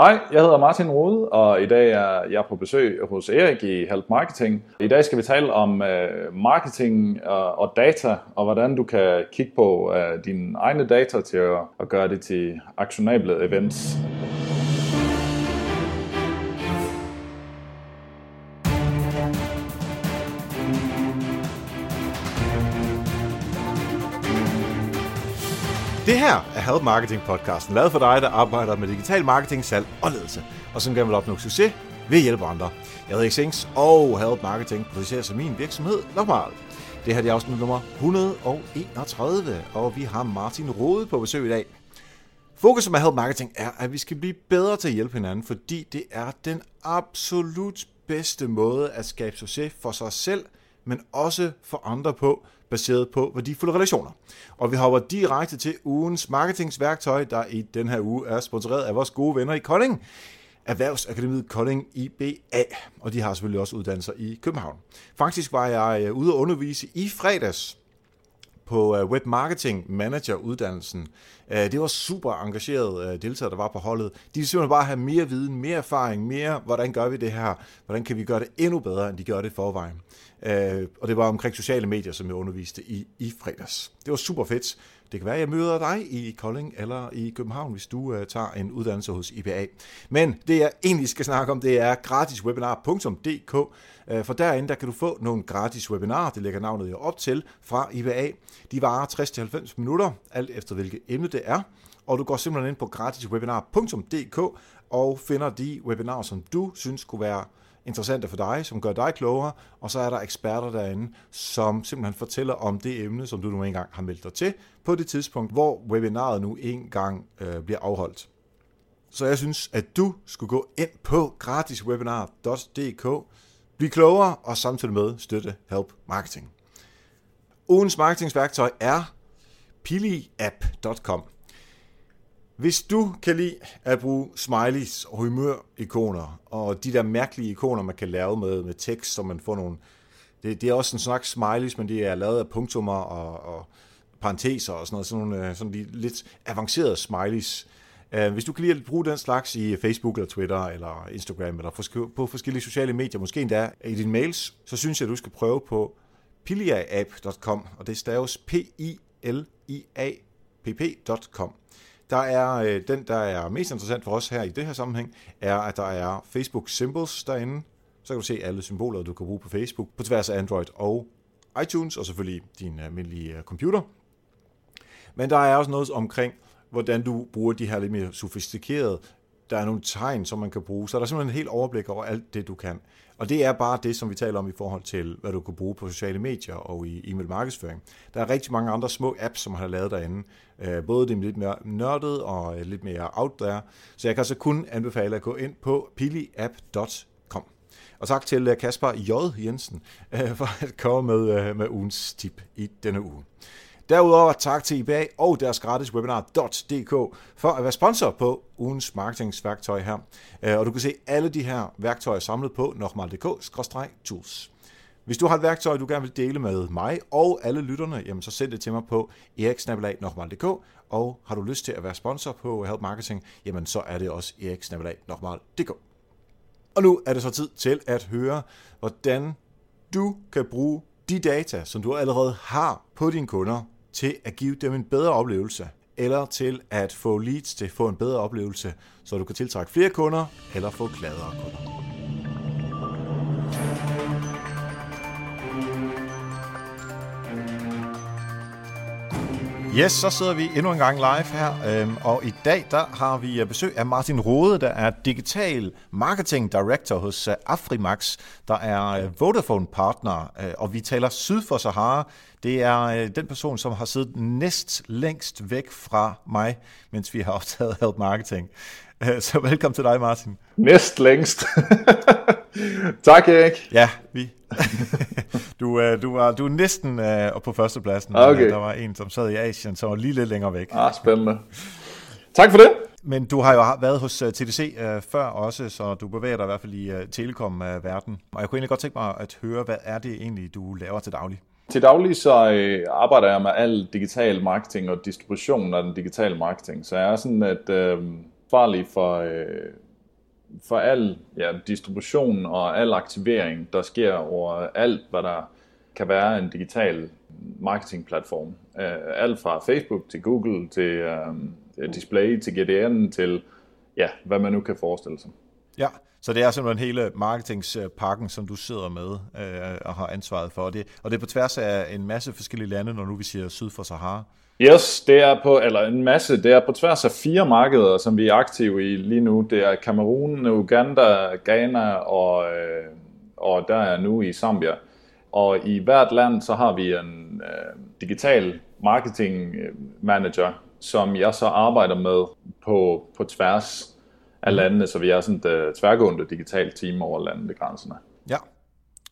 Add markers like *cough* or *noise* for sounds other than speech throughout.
Hej, jeg hedder Martin Rode, og i dag er jeg på besøg hos Erik i Help Marketing. I dag skal vi tale om uh, marketing og, og data, og hvordan du kan kigge på uh, dine egne data til at, at gøre det til aktionable events. Her er Help Marketing podcasten, lavet for dig, der arbejder med digital marketing, salg og ledelse, og som gerne vil opnå succes ved at hjælpe andre. Jeg hedder Xings, og Help Marketing producerer som min virksomhed Lokmal. Det her er afsnit nummer 131, og vi har Martin Rode på besøg i dag. Fokus med Help Marketing er, at vi skal blive bedre til at hjælpe hinanden, fordi det er den absolut bedste måde at skabe succes for sig selv, men også for andre på, baseret på værdifulde relationer. Og vi hopper direkte til ugens marketingsværktøj, der i den her uge er sponsoreret af vores gode venner i Kolding. Erhvervsakademiet Kolding IBA, og de har selvfølgelig også uddannelser i København. Faktisk var jeg øh, ude at undervise i fredags på øh, Web Marketing Manager uddannelsen. Øh, det var super engagerede øh, deltagere, der var på holdet. De ville simpelthen bare have mere viden, mere erfaring, mere, hvordan gør vi det her? Hvordan kan vi gøre det endnu bedre, end de gør det i forvejen? Og det var omkring sociale medier, som jeg underviste i, i fredags. Det var super fedt. Det kan være, at jeg møder dig i Kolding eller i København, hvis du øh, tager en uddannelse hos IBA. Men det jeg egentlig skal snakke om, det er gratiswebinar.dk, øh, for derinde der kan du få nogle gratis webinarer, det lægger navnet jo op til, fra IBA. De varer 60-90 minutter, alt efter hvilket emne det er, og du går simpelthen ind på gratiswebinar.dk og finder de webinarer, som du synes kunne være interessante for dig, som gør dig klogere, og så er der eksperter derinde, som simpelthen fortæller om det emne, som du nu engang har meldt dig til, på det tidspunkt, hvor webinaret nu engang øh, bliver afholdt. Så jeg synes, at du skulle gå ind på gratiswebinar.dk, blive klogere og samtidig med støtte Help Marketing. Ugens marketingsværktøj er piliapp.com. Hvis du kan lide at bruge smileys og humør-ikoner, og de der mærkelige ikoner, man kan lave med, med tekst, så man får nogle... Det, det er også en slags smileys, men det er lavet af punktummer og, og parenteser og sådan noget, sådan nogle øh, sådan de lidt avancerede smileys. Øh, hvis du kan lide at bruge den slags i Facebook eller Twitter eller Instagram eller på forskellige sociale medier, måske endda i dine mails, så synes jeg, at du skal prøve på piliaapp.com, og det staves P-I-L-I-A-P-P.com. Der er øh, den, der er mest interessant for os her i det her sammenhæng, er, at der er Facebook Symbols derinde. Så kan du se alle symboler, du kan bruge på Facebook, på tværs af Android og iTunes, og selvfølgelig din almindelige øh, computer. Men der er også noget omkring, hvordan du bruger de her lidt mere sofistikerede der er nogle tegn, som man kan bruge, så der er simpelthen en helt overblik over alt det, du kan. Og det er bare det, som vi taler om i forhold til, hvad du kan bruge på sociale medier og i e-mail markedsføring. Der er rigtig mange andre små apps, som har lavet derinde. Øh, både det lidt mere nørdet og øh, lidt mere out there. Så jeg kan altså kun anbefale at gå ind på piliapp.com. Og tak til øh, Kasper J. Jensen for at komme med, med ugens tip i denne uge. Derudover tak til IBA og deres gratis webinar.dk for at være sponsor på ugens marketingsværktøj her. Øh, og du kan se alle de her værktøjer samlet på nokmal.dk-tools. Hvis du har et værktøj, du gerne vil dele med mig og alle lytterne, jamen så send det til mig på eriksnabelag.dk, og har du lyst til at være sponsor på Help Marketing, jamen så er det også eriksnabelag.dk. Og nu er det så tid til at høre, hvordan du kan bruge de data, som du allerede har på dine kunder, til at give dem en bedre oplevelse, eller til at få leads til at få en bedre oplevelse, så du kan tiltrække flere kunder, eller få gladere kunder. Yes, så sidder vi endnu en gang live her, øhm, og i dag der har vi øh, besøg af Martin Rode, der er Digital Marketing Director hos øh, Afrimax, der er øh, Vodafone-partner, og vi taler syd for Sahara. Det er den person, som har siddet næst længst væk fra mig, mens vi har optaget Help Marketing. Så velkommen til dig, Martin. Næst længst. *laughs* tak, Erik. Ja, vi. *laughs* du, uh, du, var, du er næsten uh, på førstepladsen. Okay. Der var en, som sad i Asien, som var lige lidt længere væk. Ah, spændende. Tak for det. Men du har jo været hos TDC uh, før også, så du bevæger dig i hvert fald i uh, telekom-verden. Og jeg kunne egentlig godt tænke mig at høre, hvad er det egentlig, du laver til daglig? Til daglig så øh, arbejder jeg med al digital marketing og distribution af den digitale marketing. Så jeg er sådan et øh, farlig for, øh, for al ja, distribution og al aktivering, der sker over alt, hvad der kan være en digital marketingplatform. Øh, alt fra Facebook til Google til uh, Display til GDN til ja, hvad man nu kan forestille sig. Ja, så det er simpelthen hele marketingspakken, som du sidder med øh, og har ansvaret for. Det, og det er på tværs af en masse forskellige lande, når nu vi siger syd for Sahara. Yes, det er på, eller en masse, det er på tværs af fire markeder, som vi er aktive i lige nu. Det er Kamerun, Uganda, Ghana og, øh, og der er nu i Zambia. Og i hvert land, så har vi en øh, digital marketing manager, som jeg så arbejder med på, på tværs af landene, så vi er sådan et uh, tværgående digitalt team over landegrænserne. Ja,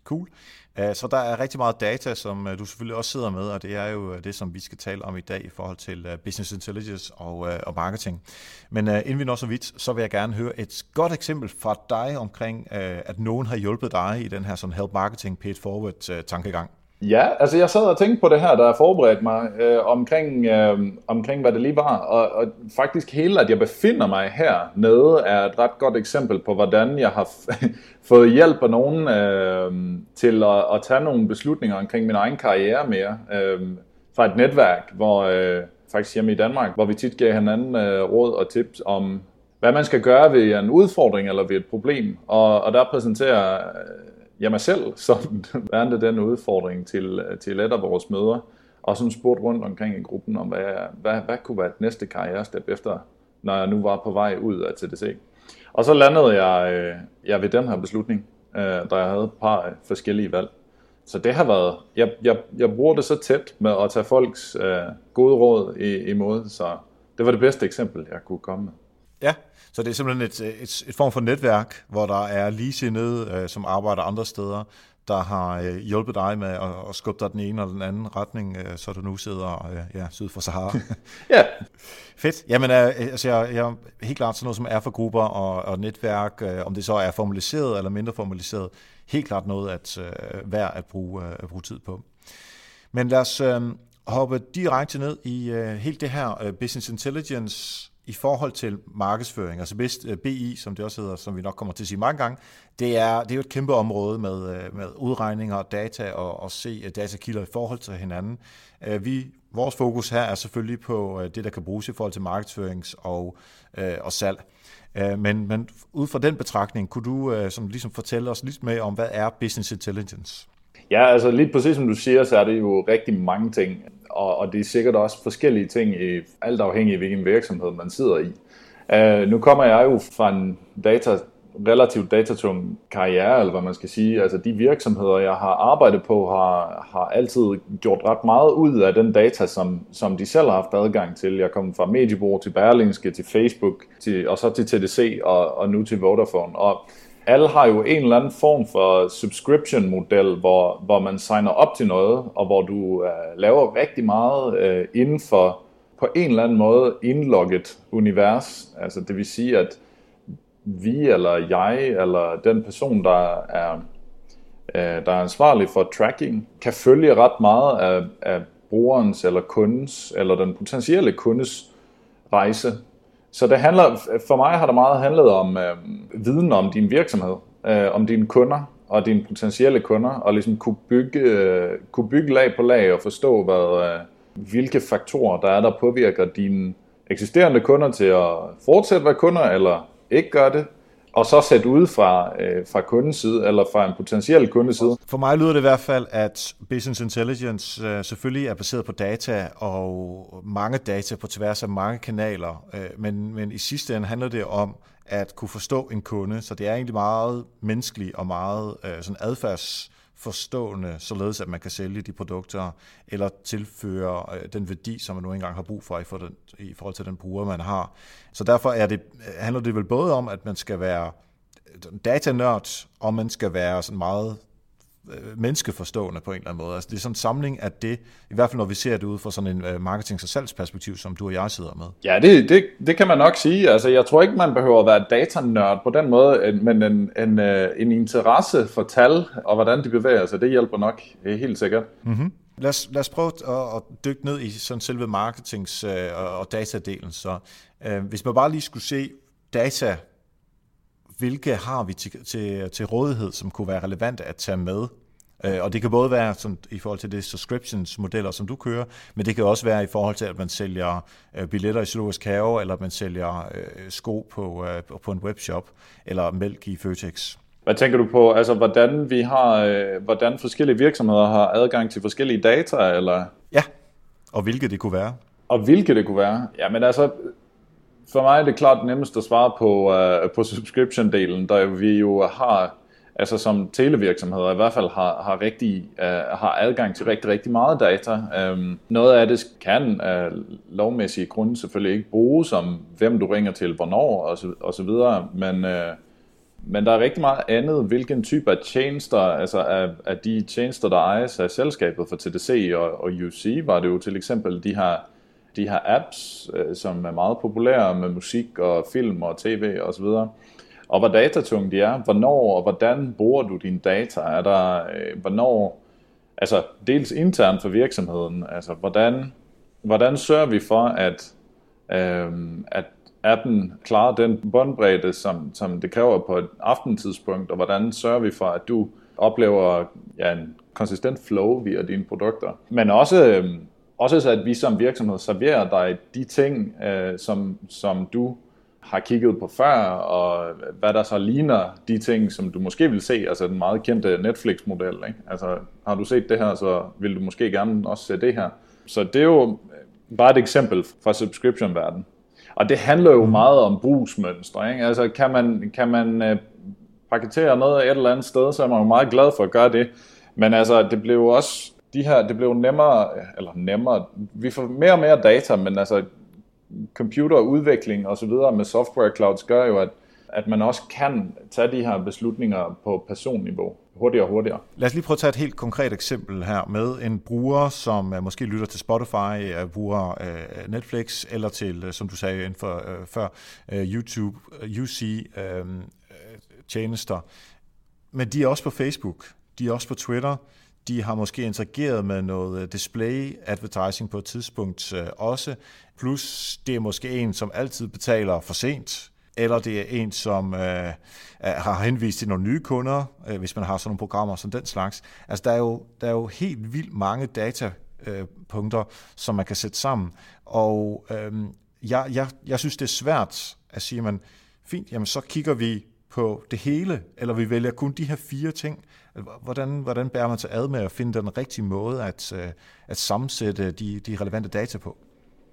cool. Øh, så der er rigtig meget data, som øh, du selvfølgelig også sidder med, og det er jo øh, det, som vi skal tale om i dag i forhold til business intelligence og, og marketing. Men inden vi når så vidt, så vil jeg gerne høre et godt eksempel fra dig omkring, at nogen har hjulpet dig i den her sådan help marketing paid forward tankegang. Ja, altså jeg sad og tænkte på det her, der er mig øh, omkring, øh, omkring, hvad det lige var. Og, og faktisk hele, at jeg befinder mig her nede, er et ret godt eksempel på, hvordan jeg har *laughs* fået hjælp af nogen øh, til at, at tage nogle beslutninger omkring min egen karriere mere. Øh, fra et netværk, hvor øh, faktisk hjemme i Danmark, hvor vi tit gav hinanden øh, råd og tips om, hvad man skal gøre ved en udfordring eller ved et problem. Og, og der præsenterer øh, jeg mig selv som *laughs* værende den udfordring til, til et af vores møder, og sådan spurgte rundt omkring i gruppen om, hvad, hvad, hvad kunne være et næste karrierestep efter, når jeg nu var på vej ud af TDC. Og så landede jeg, øh, jeg ved den her beslutning, øh, da jeg havde et par øh, forskellige valg. Så det har været, jeg, jeg, jeg bruger det så tæt med at tage folks øh, gode råd i, imod, så det var det bedste eksempel, jeg kunne komme med. Ja, så det er simpelthen et, et, et form for netværk, hvor der er ligesindede, øh, som arbejder andre steder, der har øh, hjulpet dig med at, at skubbe dig den ene eller den anden retning, øh, så du nu sidder øh, ja, syd for Sahara. *laughs* ja. Fedt. Jamen, øh, altså, jeg, jeg er helt klart sådan noget som er for grupper og, og netværk, øh, om det så er formaliseret eller mindre formaliseret, helt klart noget at øh, værd at bruge, øh, at bruge tid på. Men lad os øh, hoppe direkte ned i øh, helt det her øh, business intelligence i forhold til markedsføring, altså BIST, øh, BI, som det også hedder, som vi nok kommer til at sige mange gange, det er, det er jo et kæmpe område med, øh, med udregninger og data og, og se øh, datakilder i forhold til hinanden. Vi, vores fokus her er selvfølgelig på det, der kan bruges i forhold til markedsførings- og, og salg. Men, men ud fra den betragtning, kunne du som ligesom fortælle os lidt mere om, hvad er business intelligence? Ja, altså lige præcis som du siger, så er det jo rigtig mange ting og, og det er sikkert også forskellige ting, i, alt afhængig af hvilken virksomhed man sidder i. Uh, nu kommer jeg jo fra en data, relativt datatung karriere, eller hvad man skal sige. Altså de virksomheder, jeg har arbejdet på, har, har altid gjort ret meget ud af den data, som, som de selv har haft adgang til. Jeg kom fra Mediebord til Berlingske, til Facebook, til, og så til TDC, og, og nu til Vodafone. Og alle har jo en eller anden form for subscription-model, hvor, hvor man signer op til noget, og hvor du uh, laver rigtig meget uh, inden for på en eller anden måde indlogget univers. Altså det vil sige, at vi eller jeg eller den person, der er, uh, der er ansvarlig for tracking, kan følge ret meget af, af brugerens eller kundens eller den potentielle kundes rejse. Så det handler, for mig har det meget handlet om øh, viden om din virksomhed, øh, om dine kunder og dine potentielle kunder, og ligesom kunne bygge, øh, kunne bygge lag på lag og forstå, hvad, øh, hvilke faktorer der er, der påvirker dine eksisterende kunder til at fortsætte være kunder, eller ikke gøre det, og så sætte ud fra, øh, fra kundens side, eller fra en potentiel kundes side. For mig lyder det i hvert fald, at business intelligence øh, selvfølgelig er baseret på data, og mange data på tværs af mange kanaler, øh, men, men i sidste ende handler det om at kunne forstå en kunde, så det er egentlig meget menneskeligt og meget øh, sådan adfærds forstående, således at man kan sælge de produkter, eller tilføre øh, den værdi, som man nu engang har brug for i, for den, i forhold til den bruger, man har. Så derfor er det, handler det vel både om, at man skal være øh, datanørd, og man skal være sådan meget menneskeforstående på en eller anden måde. Altså det er sådan en samling af det, i hvert fald når vi ser det ud fra sådan en øh, marketing- og salgsperspektiv, som du og jeg sidder med. Ja, det, det, det kan man nok sige. Altså jeg tror ikke, man behøver at være datanørd på den måde, men en, en, øh, en interesse for tal og hvordan de bevæger sig, det hjælper nok helt sikkert. Mm-hmm. Lad os, lad os prøve at, at dykke ned i sådan selve marketings- og datadelen. Så øh, hvis man bare lige skulle se data hvilke har vi til, til, til rådighed, som kunne være relevante at tage med Øh, og det kan både være sådan, i forhold til det subscriptions-modeller, som du kører, men det kan også være i forhold til, at man sælger øh, billetter i Zoologisk Have, eller at man sælger øh, sko på, på en webshop, eller mælk i Føtex. Hvad tænker du på, altså hvordan vi har, hvordan forskellige virksomheder har adgang til forskellige data, eller? Ja, og hvilke det kunne være. Og hvilke det kunne være? Ja, men altså, for mig er det klart nemmest at svare på, uh, på subscription-delen, der vi jo har altså som televirksomheder i hvert fald har, har, rigtig, uh, har adgang til rigtig, rigtig meget data. Um, noget af det kan af uh, lovmæssige grunde selvfølgelig ikke bruges om, hvem du ringer til, hvornår og så, og så videre, men, uh, men der er rigtig meget andet, hvilken type af tjenester, altså af, af de tjenester, der ejes af selskabet for TDC og, og UC, var det jo til eksempel de her de her apps, øh, som er meget populære med musik og film og tv og så videre. Og hvor datatunge de er, hvornår og hvordan bruger du dine data, er der, øh, hvornår, altså dels internt for virksomheden, altså hvordan, hvordan sørger vi for, at, øh, at appen klarer den båndbredde, som, som det kræver på et aftentidspunkt, og hvordan sørger vi for, at du oplever ja, en konsistent flow via dine produkter. Men også, øh, også så, at vi som virksomhed serverer dig de ting, øh, som, som du har kigget på før, og hvad der så ligner de ting, som du måske vil se, altså den meget kendte Netflix-model. Ikke? Altså, har du set det her, så vil du måske gerne også se det her. Så det er jo bare et eksempel fra subscription-verdenen. Og det handler jo mm. meget om brugsmønstre. Ikke? Altså, kan man, kan man uh, paketere noget et eller andet sted, så er man jo meget glad for at gøre det. Men altså, det blev jo også de her, det blev nemmere, eller nemmere, vi får mere og mere data, men altså, computerudvikling og så videre med software clouds gør jo, at, at man også kan tage de her beslutninger på personniveau hurtigere og hurtigere. Lad os lige prøve at tage et helt konkret eksempel her med en bruger, som øh, måske lytter til Spotify, øh, bruger øh, Netflix, eller til, som du sagde inden for, før, YouTube, UC uh, tjenester. Men de er også på Facebook, de er også på Twitter, de har måske interageret med noget øh, display advertising på et tidspunkt øh, også. Plus det er måske en, som altid betaler for sent, eller det er en, som øh, har henvist til nogle nye kunder, øh, hvis man har sådan nogle programmer som den slags. Altså der er jo, der er jo helt vildt mange datapunkter, øh, som man kan sætte sammen. Og øh, jeg, jeg, jeg synes, det er svært at sige, man, fint, jamen så kigger vi på det hele, eller vi vælger kun de her fire ting. Hvordan, hvordan bærer man sig ad med at finde den rigtige måde at, øh, at sammensætte de, de relevante data på?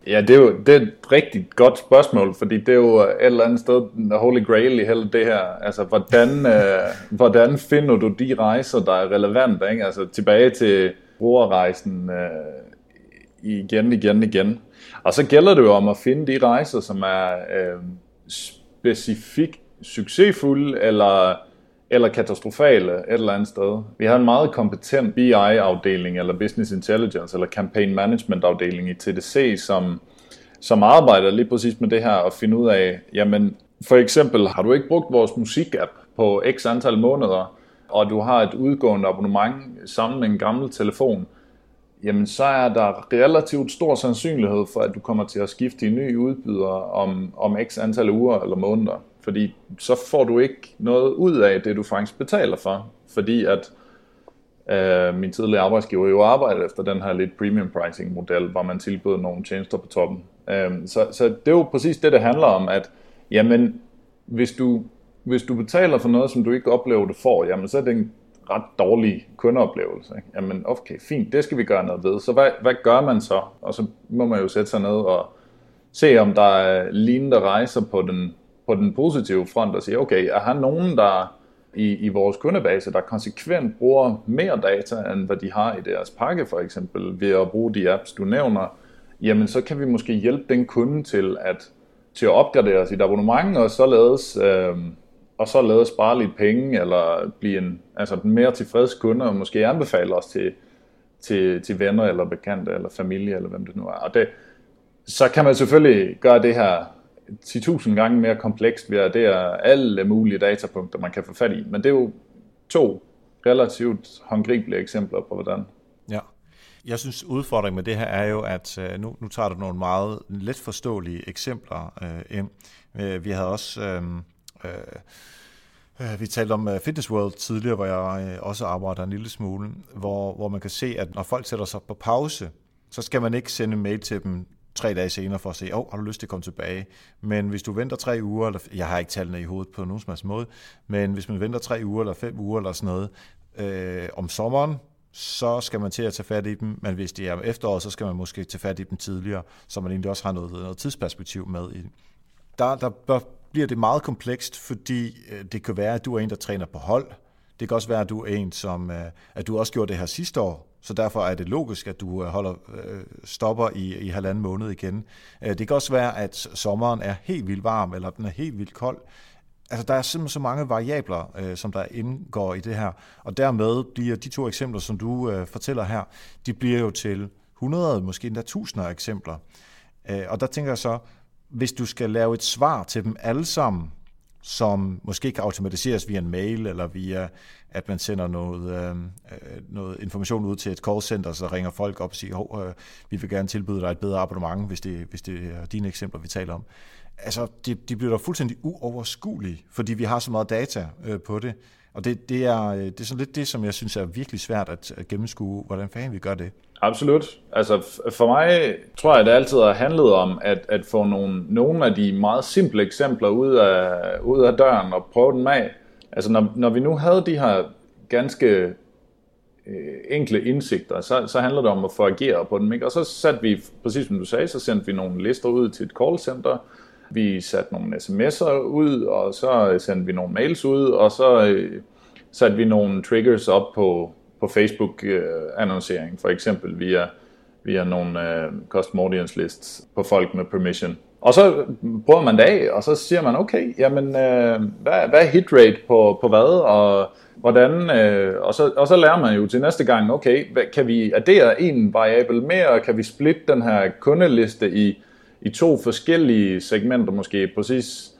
Ja, det er jo det er et rigtig godt spørgsmål, fordi det er jo et eller andet sted the holy grail i hele det her. Altså, hvordan, *laughs* øh, hvordan finder du de rejser, der er relevante? Ikke? Altså, tilbage til brugerrejsen øh, igen, igen, igen. Og så gælder det jo om at finde de rejser, som er øh, specifikt succesfulde eller, eller katastrofale et eller andet sted. Vi har en meget kompetent BI-afdeling, eller Business Intelligence, eller Campaign Management-afdeling i TDC, som, som arbejder lige præcis med det her og finde ud af, jamen for eksempel, har du ikke brugt vores musik-app på x antal måneder, og du har et udgående abonnement sammen med en gammel telefon, jamen så er der relativt stor sandsynlighed for, at du kommer til at skifte til ny udbyder om, om x antal uger eller måneder. Fordi så får du ikke noget ud af det, du faktisk betaler for. Fordi at øh, min tidligere arbejdsgiver jo arbejder efter den her lidt premium pricing model, hvor man tilbyder nogle tjenester på toppen. Øh, så, så det er jo præcis det, det handler om, at jamen, hvis du, hvis du betaler for noget, som du ikke oplever, du får, jamen så er det en ret dårlig kundeoplevelse. Ikke? Jamen okay, fint, det skal vi gøre noget ved. Så hvad, hvad gør man så? Og så må man jo sætte sig ned og se, om der er lignende rejser på den på den positive front og sige, okay, er han nogen, der i, i vores kundebase, der konsekvent bruger mere data, end hvad de har i deres pakke for eksempel, ved at bruge de apps, du nævner, jamen så kan vi måske hjælpe den kunde til at, til at opgradere sit abonnement, og således, øh, og således spare lidt penge, eller blive en altså en mere tilfreds kunde, og måske anbefale os til, til, til venner, eller bekendte, eller familie, eller hvem det nu er. Og det, så kan man selvfølgelig gøre det her 10.000 gange mere komplekst ved at det alle mulige datapunkter, man kan få fat i. Men det er jo to relativt håndgribelige eksempler på, hvordan. Ja. Jeg synes, udfordringen med det her er jo, at øh, nu, nu tager du nogle meget let forståelige eksempler øh, ind. Øh, vi havde også... Øh, øh, øh vi talte om Fitness World tidligere, hvor jeg også arbejder en lille smule, hvor, hvor man kan se, at når folk sætter sig på pause, så skal man ikke sende mail til dem tre dage senere for at se, åh, oh, har du lyst til at komme tilbage? Men hvis du venter tre uger, eller, jeg har ikke tallene i hovedet på nogen som helst måde, men hvis man venter tre uger eller fem uger eller sådan noget, øh, om sommeren, så skal man til at tage fat i dem, men hvis det er efteråret, så skal man måske tage fat i dem tidligere, så man egentlig også har noget, noget tidsperspektiv med i det. Der, der bør, bliver det meget komplekst, fordi øh, det kan være, at du er en, der træner på hold. Det kan også være, at du er en, som øh, at du også gjorde det her sidste år, så derfor er det logisk, at du øh, holder øh, stopper i, i halvanden måned igen. Øh, det kan også være, at sommeren er helt vildt varm, eller den er helt vildt kold. Altså, der er simpelthen så mange variabler, øh, som der indgår i det her, og dermed bliver de to eksempler, som du øh, fortæller her, de bliver jo til 100, måske endda tusinder af eksempler. Øh, og der tænker jeg så, hvis du skal lave et svar til dem alle sammen, som måske kan automatiseres via en mail, eller via, at man sender noget, øh, øh noget information ud til et callcenter, så ringer folk op og siger, øh, vi vil gerne tilbyde dig et bedre abonnement, hvis det, hvis det er dine eksempler, vi taler om altså, de, de bliver da fuldstændig uoverskuelige, fordi vi har så meget data øh, på det. Og det, det, er, øh, det er sådan lidt det, som jeg synes er virkelig svært at, at gennemskue, hvordan fanden vi gør det. Absolut. Altså for mig tror jeg, det altid har handlet om at, at få nogle, nogle af de meget simple eksempler ud af, ud af døren og prøve dem af. Altså når, når vi nu havde de her ganske øh, enkle indsigter, så, så handler det om at få ageret på dem. Ikke? Og så satte vi, præcis som du sagde, så sendte vi nogle lister ud til et callcenter, vi satte nogle sms'er ud, og så sendte vi nogle mails ud, og så øh, satte vi nogle triggers op på, på Facebook-annoncering, øh, for eksempel via, via nogle øh, custom audience lists på folk med permission. Og så prøver man det af, og så siger man, okay, jamen, øh, hvad, hvad er hit rate på, på hvad, og hvordan, øh, og, så, og så lærer man jo til næste gang, okay, hvad, kan vi addere en variabel mere, kan vi splitte den her kundeliste i i to forskellige segmenter måske præcis,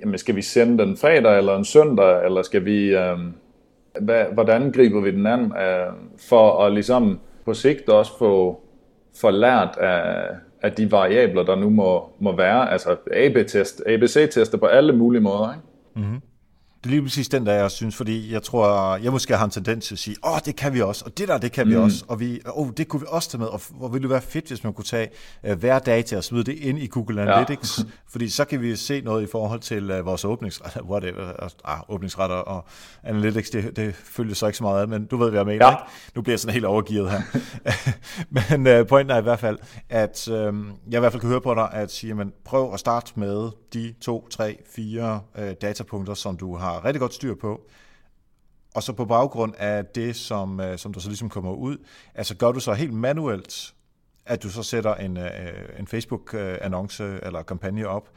jamen skal vi sende den fredag eller en søndag, eller skal vi, øh, hvad, hvordan griber vi den an, øh, for at ligesom på sigt også få, få lært af, af de variabler, der nu må, må være, altså AB-test, ABC-tester på alle mulige måder. Ikke? Mm-hmm. Det er lige præcis den, der jeg synes, fordi jeg tror, jeg måske har en tendens til at sige, åh, det kan vi også, og det der, det kan vi mm. også, og vi, åh, det kunne vi også tage med, og hvor ville det være fedt, hvis man kunne tage uh, hver data og smide det ind i Google Analytics, ja. fordi så kan vi se noget i forhold til uh, vores åbningsretter, *laughs* whatever, ah, åbningsretter og Analytics, det, det følger så ikke så meget af, men du ved, hvad jeg mener, ja. ikke? Nu bliver jeg sådan helt overgivet her. *laughs* men uh, pointen er i hvert fald, at uh, jeg i hvert fald kan høre på dig, at sige, men prøv at starte med de to, tre, fire uh, datapunkter, som du har rigtig godt styr på. Og så på baggrund af det, som, øh, som der så ligesom kommer ud, altså gør du så helt manuelt, at du så sætter en, øh, en Facebook-annonce eller kampagne op,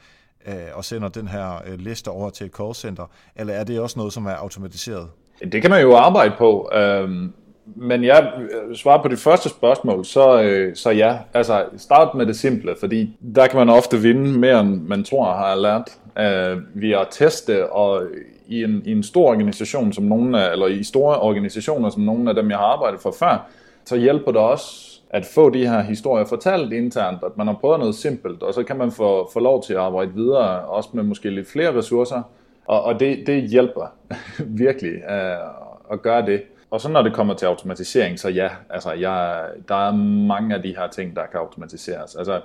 øh, og sender den her liste over til et callcenter, eller er det også noget, som er automatiseret? Det kan man jo arbejde på, øhm, men jeg svarer på det første spørgsmål, så, så ja, altså start med det simple, fordi der kan man ofte vinde mere, end man tror har lært øh, via at teste, og i en, i en stor organisation, som nogle af, eller i store organisationer, som nogle af dem, jeg har arbejdet for før, så hjælper det også at få de her historier fortalt internt, at man har prøvet noget simpelt, og så kan man få, få lov til at arbejde videre, også med måske lidt flere ressourcer, og, og det, det hjælper *laughs* virkelig uh, at gøre det. Og så når det kommer til automatisering, så ja, altså jeg, der er mange af de her ting, der kan automatiseres. Altså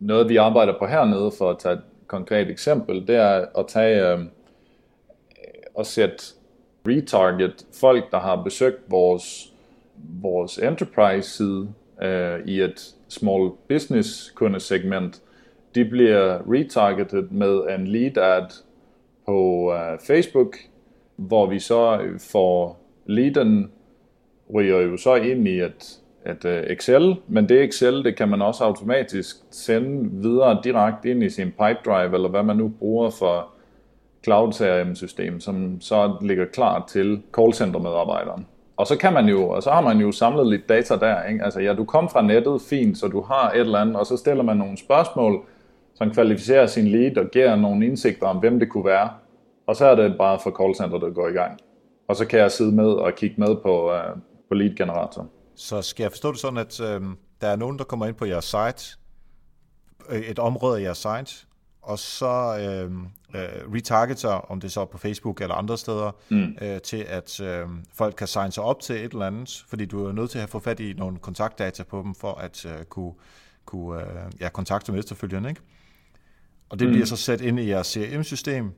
noget vi arbejder på hernede, for at tage et konkret eksempel, det er at tage øh, at sætte retarget folk, der har besøgt vores, vores enterprise-side øh, i et small business kundesegment, de bliver retargeted med en lead ad på øh, Facebook, hvor vi så får leaden ryger jo så ind i et, et uh, Excel, men det Excel, det kan man også automatisk sende videre direkte ind i sin Pipedrive, eller hvad man nu bruger for cloud CRM-system, som så ligger klar til callcenter-medarbejderen. Og så kan man jo, og så har man jo samlet lidt data der. Ikke? Altså, ja, du kom fra nettet, fint, så du har et eller andet, og så stiller man nogle spørgsmål, som kvalificerer sin lead og giver nogle indsigter om, hvem det kunne være. Og så er det bare for callcenter, der går i gang. Og så kan jeg sidde med og kigge med på, uh, på lead-generator. Så skal jeg forstå det sådan, at øh, der er nogen, der kommer ind på jeres site, øh, et område af jeres site, og så øh, øh, retargeter, om det er så på Facebook eller andre steder, mm. øh, til at øh, folk kan signe sig op til et eller andet, fordi du er nødt til at få fat i nogle kontaktdata på dem, for at øh, kunne, kunne øh, ja, kontakte dem efterfølgende. Ikke? Og det mm. bliver så sat ind i jeres CRM-system,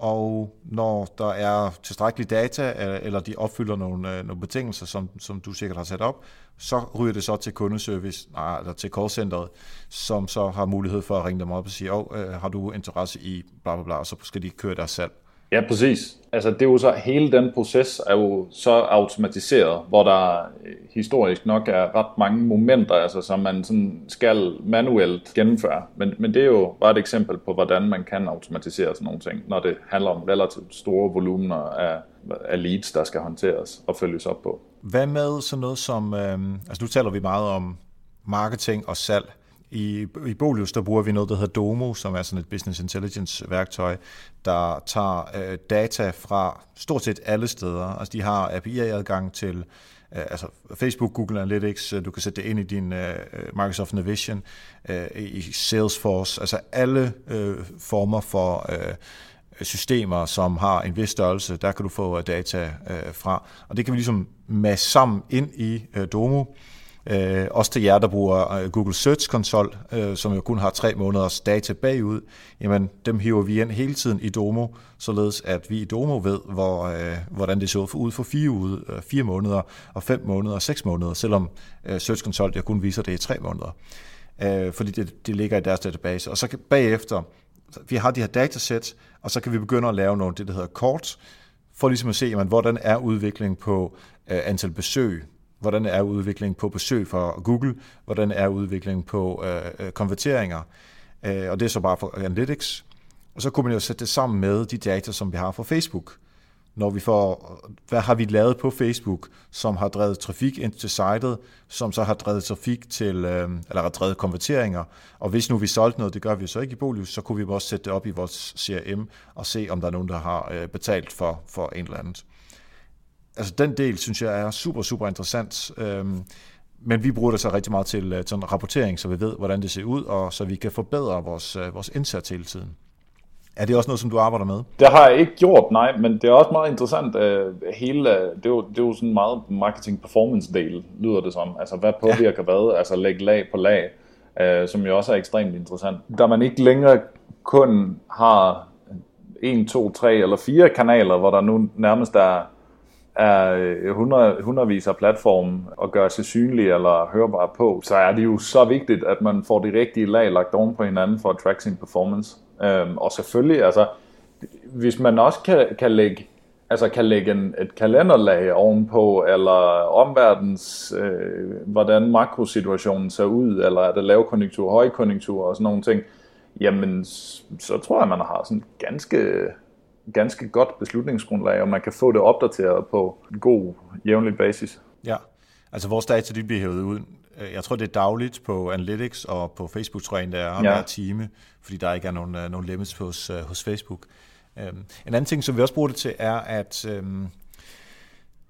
og når der er tilstrækkelig data, øh, eller de opfylder nogle, øh, nogle betingelser, som, som du sikkert har sat op, så ryger det så til kundeservice, nej, eller til callcenteret, som så har mulighed for at ringe dem op og sige, oh, har du interesse i bla bla bla, og så skal de køre deres salg. Ja, præcis. Altså det er jo så, hele den proces er jo så automatiseret, hvor der øh, historisk nok er ret mange momenter, altså som man sådan skal manuelt gennemføre. Men, men det er jo bare et eksempel på, hvordan man kan automatisere sådan nogle ting, når det handler om relativt store volumener af, af leads, der skal håndteres og følges op på. Hvad med sådan noget som, øh, altså nu taler vi meget om marketing og salg, i, I Bolius, der bruger vi noget, der hedder Domo, som er sådan et business intelligence værktøj, der tager øh, data fra stort set alle steder. Altså de har API-adgang til øh, altså Facebook, Google Analytics, øh, du kan sætte det ind i din øh, øh, Microsoft Navision, øh, i Salesforce, altså alle øh, former for øh, systemer, som har en vis størrelse, der kan du få øh, data øh, fra. Og det kan vi ligesom masse sammen ind i øh, Domo, Øh, også til jer, der bruger øh, Google Search Console, øh, som jo kun har tre måneders data bagud, jamen dem hiver vi ind hele tiden i Domo, således at vi i Domo ved, hvor, øh, hvordan det så ud for fire, ude, øh, fire måneder, og fem måneder og seks måneder, selvom øh, Search Console jeg kun viser det i tre måneder. Øh, fordi det, det ligger i deres database. Og så kan, bagefter, vi har de her datasæt, og så kan vi begynde at lave nogle, det der hedder kort, for ligesom at se, jamen, hvordan er udviklingen på øh, antal besøg, hvordan er udviklingen på besøg for Google, hvordan er udviklingen på øh, øh, konverteringer, øh, og det er så bare for Analytics. Og så kunne man jo sætte det sammen med de data, som vi har fra Facebook. Når vi får, hvad har vi lavet på Facebook, som har drevet trafik ind til sitet, som så har drevet trafik til, øh, eller har drevet konverteringer. Og hvis nu vi solgte noget, det gør vi så ikke i Bolius, så kunne vi også sætte det op i vores CRM og se, om der er nogen, der har øh, betalt for, for en eller andet altså den del synes jeg er super, super interessant. Øhm, men vi bruger det så rigtig meget til øh, sådan rapportering, så vi ved, hvordan det ser ud, og så vi kan forbedre vores, øh, vores indsats hele tiden. Er det også noget, som du arbejder med? Det har jeg ikke gjort, nej, men det er også meget interessant. Uh, hele, det, er jo, det er jo sådan meget marketing performance del, lyder det som. Altså, hvad påvirker ja. hvad? Altså, lægge lag på lag, uh, som jo også er ekstremt interessant. Da man ikke længere kun har en, to, tre eller fire kanaler, hvor der nu nærmest er er øh, hundrede, hundredvis af platforme og gøre sig synlige eller hørbare på, så er det jo så vigtigt, at man får de rigtige lag lagt oven på hinanden for at track sin performance. Øhm, og selvfølgelig, altså, hvis man også kan, kan lægge altså kan lægge en, et kalenderlag ovenpå, eller omverdens, øh, hvordan makrosituationen ser ud, eller er det lavkonjunktur, højkonjunktur og sådan nogle ting, jamen så tror jeg, man har sådan ganske ganske godt beslutningsgrundlag, og man kan få det opdateret på en god, jævnlig basis. Ja, altså vores data de bliver hævet ud. Jeg tror, det er dagligt på Analytics, og på Facebook tror jeg, er ja. hver time, fordi der ikke er nogen, uh, nogen limits hos, uh, hos Facebook. Um, en anden ting, som vi også bruger det til, er at um,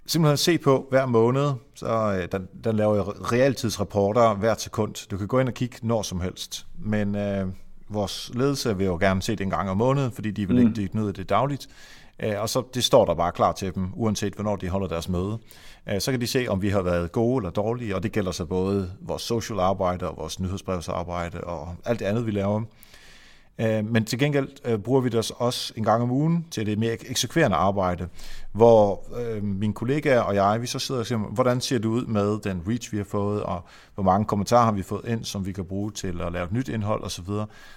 simpelthen se på hver måned, så uh, den, den laver realtidsrapporter hver sekund. Du kan gå ind og kigge når som helst, men uh, vores ledelse vil jo gerne se det en gang om måneden, fordi de vil mm. ikke dykke ned i det dagligt. Øh, og så det står der bare klar til dem, uanset hvornår de holder deres møde. Øh, så kan de se, om vi har været gode eller dårlige, og det gælder så både vores social arbejde og vores nyhedsbrevsarbejde og alt det andet, vi laver. Øh, men til gengæld øh, bruger vi det også en gang om ugen til det mere eksekverende arbejde, hvor øh, mine kollegaer og jeg, vi så sidder og siger, hvordan ser det ud med den reach, vi har fået, og hvor mange kommentarer har vi fået ind, som vi kan bruge til at lave et nyt indhold osv.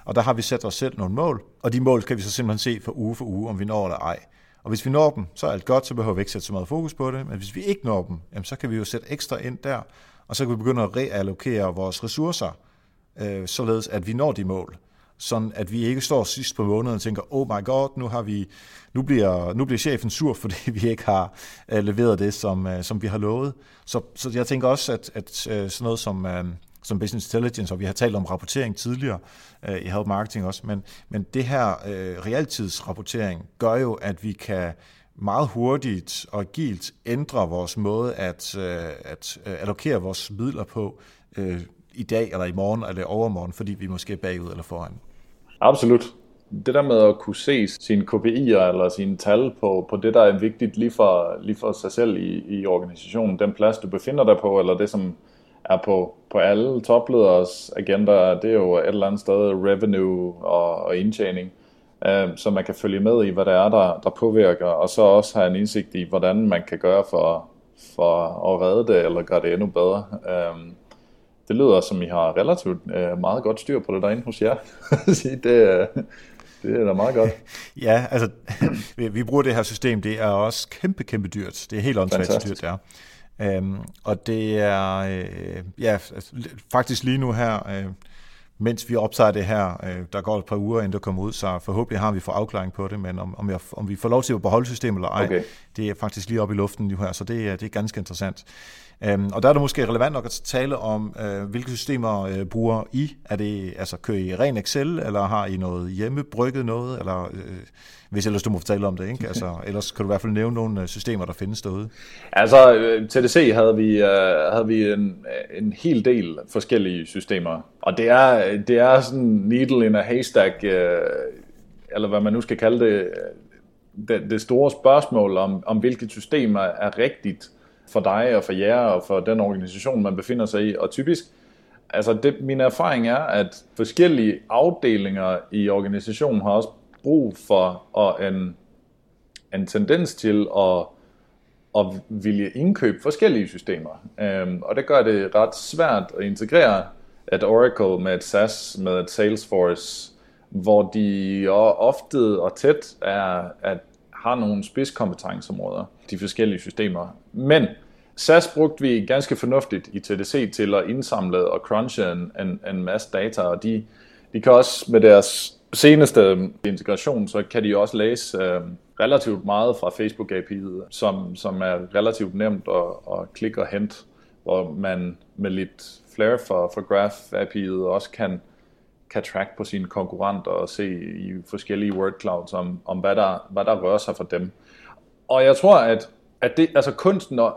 Og der har vi sat os selv nogle mål, og de mål kan vi så simpelthen se for uge for uge, om vi når eller ej. Og hvis vi når dem, så er alt godt, så behøver vi ikke sætte så meget fokus på det, men hvis vi ikke når dem, jamen, så kan vi jo sætte ekstra ind der, og så kan vi begynde at reallokere vores ressourcer, øh, således at vi når de mål sådan at vi ikke står sidst på måneden og tænker, oh my god, nu, har vi, nu, bliver, nu bliver chefen sur, *laughs* fordi vi ikke har uh, leveret det, som, uh, som vi har lovet. Så, så jeg tænker også, at, at uh, sådan noget som, uh, som business intelligence, og vi har talt om rapportering tidligere uh, i Help Marketing også, men, men det her uh, realtidsrapportering gør jo, at vi kan meget hurtigt og agilt ændre vores måde at, uh, at uh, allokere vores midler på uh, i dag, eller i morgen, eller overmorgen, fordi vi måske er bagud eller foran. Absolut. Det der med at kunne se sine KPI'er eller sine tal på, på det, der er vigtigt lige for, lige for sig selv i, i organisationen, den plads, du befinder dig på, eller det, som er på, på alle toplederes agenda, det er jo et eller andet sted revenue og, og indtjening, øh, så man kan følge med i, hvad det er, der, der påvirker, og så også have en indsigt i, hvordan man kan gøre for, for at redde det, eller gøre det endnu bedre. Øh, det lyder som, I har relativt øh, meget godt styr på det derinde hos jer. *laughs* det, øh, det er da meget godt. *laughs* ja, altså, *clears throat* vi, vi bruger det her system, det er også kæmpe, kæmpe dyrt. Det er helt åndssvagt dyrt, ja. Øhm, og det er, øh, ja, altså, faktisk lige nu her, øh, mens vi optager det her, øh, der går et par uger, inden det kommer ud, så forhåbentlig har vi fået afklaring på det, men om, om, jeg, om vi får lov til at beholde systemet eller ej, okay. det er faktisk lige oppe i luften nu her, så det, er, det er ganske interessant. Øhm, og der er det måske relevant nok at tale om, øh, hvilke systemer øh, bruger I? Er det, altså kører I ren Excel, eller har I noget hjemmebrygget noget, eller øh, hvis ellers du må fortælle om det, ikke? Altså, *laughs* ellers kan du i hvert fald nævne nogle øh, systemer, der findes derude. Altså, øh, TDC havde vi, havde vi en, en hel del forskellige systemer, og det er, det er sådan needle in a haystack, eller hvad man nu skal kalde det, det, det store spørgsmål om, om hvilket system er, er rigtigt for dig og for jer og for den organisation, man befinder sig i. Og typisk, altså det, min erfaring er, at forskellige afdelinger i organisationen har også brug for og en, en tendens til at, at ville indkøbe forskellige systemer. Um, og det gør det ret svært at integrere et Oracle med et SAS, med et Salesforce, hvor de ofte og tæt er, at har nogle spidskompetenceområder, de forskellige systemer. Men SAS brugte vi ganske fornuftigt i TDC til at indsamle og crunche en, en, en masse data, og de, de kan også med deres seneste integration, så kan de også læse øh, relativt meget fra Facebook API'et, som, som er relativt nemt at, at klikke og hente, hvor man med lidt flair for, for Graph API'et også kan, kan track på sine konkurrenter og se i forskellige word clouds om, om hvad, der, hvad der rører sig for dem. Og jeg tror, at, at det, altså kunsten at,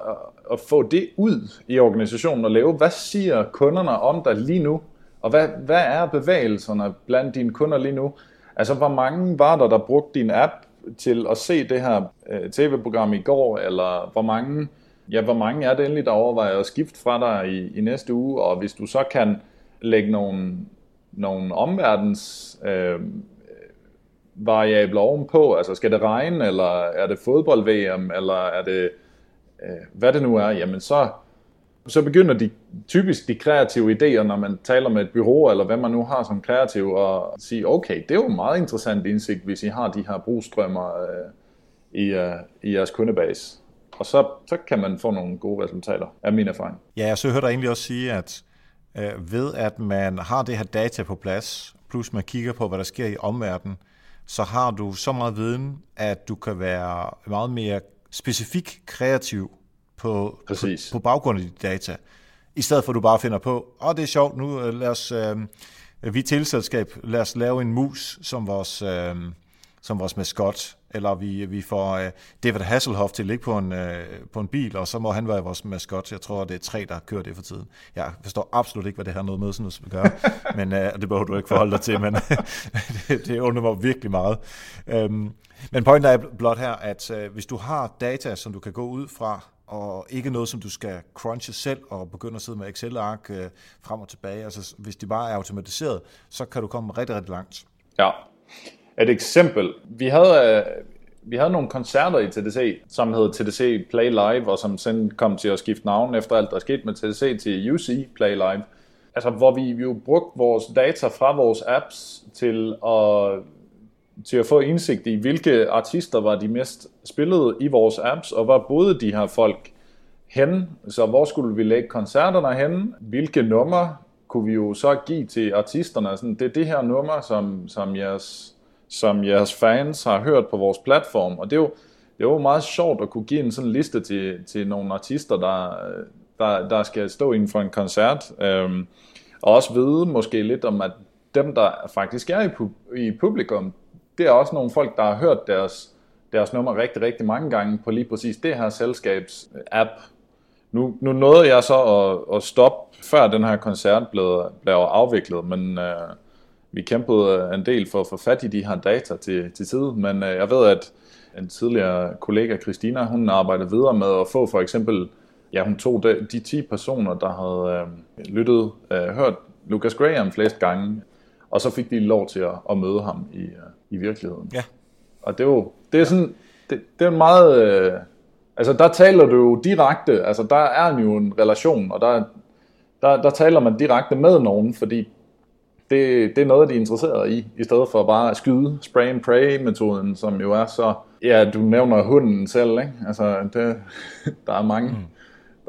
at få det ud i organisationen og lave, hvad siger kunderne om dig lige nu? Og hvad, hvad er bevægelserne blandt dine kunder lige nu? Altså, hvor mange var der, der brugte din app til at se det her øh, tv-program i går, eller hvor mange, ja, hvor mange er det endelig, der overvejer at skifte fra dig i, i næste uge, og hvis du så kan lægge nogle, nogle omverdens øh, variabler ovenpå, altså skal det regne, eller er det fodbold-VM, eller er det, øh, hvad det nu er, jamen så, så begynder de typisk de kreative idéer, når man taler med et bureau, eller hvad man nu har som kreativ, og sige, okay, det er jo meget interessant indsigt, hvis I har de her brugstrømmer øh, i, øh, i jeres kundebase. Og så, så kan man få nogle gode resultater, er min erfaring. Ja, så hørte dig egentlig også sige, at øh, ved at man har det her data på plads, plus man kigger på, hvad der sker i omverdenen, så har du så meget viden, at du kan være meget mere specifik kreativ på, på, på baggrund af de data, i stedet for at du bare finder på, åh, oh, det er sjovt, nu øh, lad os, øh, vi er tilselskab, lad os lave en mus som vores, øh, som vores maskot, eller vi, vi får øh, David Hasselhoff til at ligge på en, øh, på en bil, og så må han være vores maskot. Jeg tror, det er tre, der kører det for tiden. Jeg forstår absolut ikke, hvad det har noget med sådan noget at gøre, *laughs* men øh, det behøver du ikke forholde dig til, men *laughs* det, det undrer mig virkelig meget. Øhm, men pointen er blot her, at øh, hvis du har data, som du kan gå ud fra, og ikke noget, som du skal crunche selv og begynde at sidde med Excel-ark øh, frem og tilbage. Altså, hvis det bare er automatiseret, så kan du komme rigtig, rigtig langt. Ja. Et eksempel. Vi havde, øh, vi havde nogle koncerter i TDC, som hed TDC Play Live, og som sen kom til at skifte navn efter alt, der skete med TDC til UC Play Live. Altså, hvor vi jo brugte vores data fra vores apps til at til at få indsigt i, hvilke artister var de mest spillede i vores apps, og hvor boede de her folk hen, så hvor skulle vi lægge koncerterne hen, hvilke numre kunne vi jo så give til artisterne, sådan, det er det her nummer, som, som, jeres, som jeres fans har hørt på vores platform, og det er jo, det er jo meget sjovt at kunne give en sådan liste til, til nogle artister, der, der, der skal stå inden for en koncert, øhm, og også vide måske lidt om, at dem, der faktisk er i, i publikum, det er også nogle folk, der har hørt deres, deres nummer rigtig, rigtig mange gange på lige præcis det her selskabs øh, app. Nu, nu nåede jeg så at, at stoppe, før den her koncert blev, blev afviklet, men, øh, vi kæmpede en del for at få fat i de her data til, til tid, men øh, jeg ved, at en tidligere kollega, Christina, hun arbejdede videre med at få for eksempel, ja, hun tog de, de 10 personer, der havde øh, lyttet, øh, hørt Lucas Graham flest gange, og så fik de lov til at, at møde ham i, uh, i virkeligheden. Ja. Og det er jo, det er sådan, det, det er en meget, øh, altså der taler du jo direkte, altså der er jo en relation, og der, der, der taler man direkte med nogen, fordi det, det er noget, de er interesseret i, i stedet for bare at skyde spray and pray metoden, som jo er så, ja, du nævner hunden selv, ikke? Altså, det, *laughs* der er mange, mm.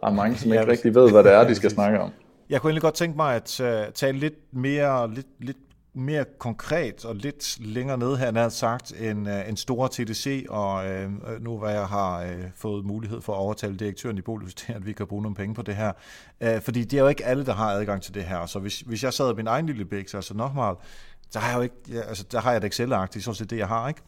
der er mange, som ikke ja, rigtig ved, hvad det er, de skal snakke om. Jeg kunne egentlig godt tænke mig at uh, tale lidt mere, lidt, lidt mere konkret og lidt længere ned, han har sagt, en, uh, øh, en stor TDC, og øh, nu hvor jeg har øh, fået mulighed for at overtale direktøren i Bolus til, at vi kan bruge nogle penge på det her. Uh, fordi det er jo ikke alle, der har adgang til det her. Så hvis, hvis jeg sad i min egen lille bæk, altså Nochmal, så har jeg jo ikke, ja, altså, der har jeg et Excel-agtigt, så det, jeg har, ikke?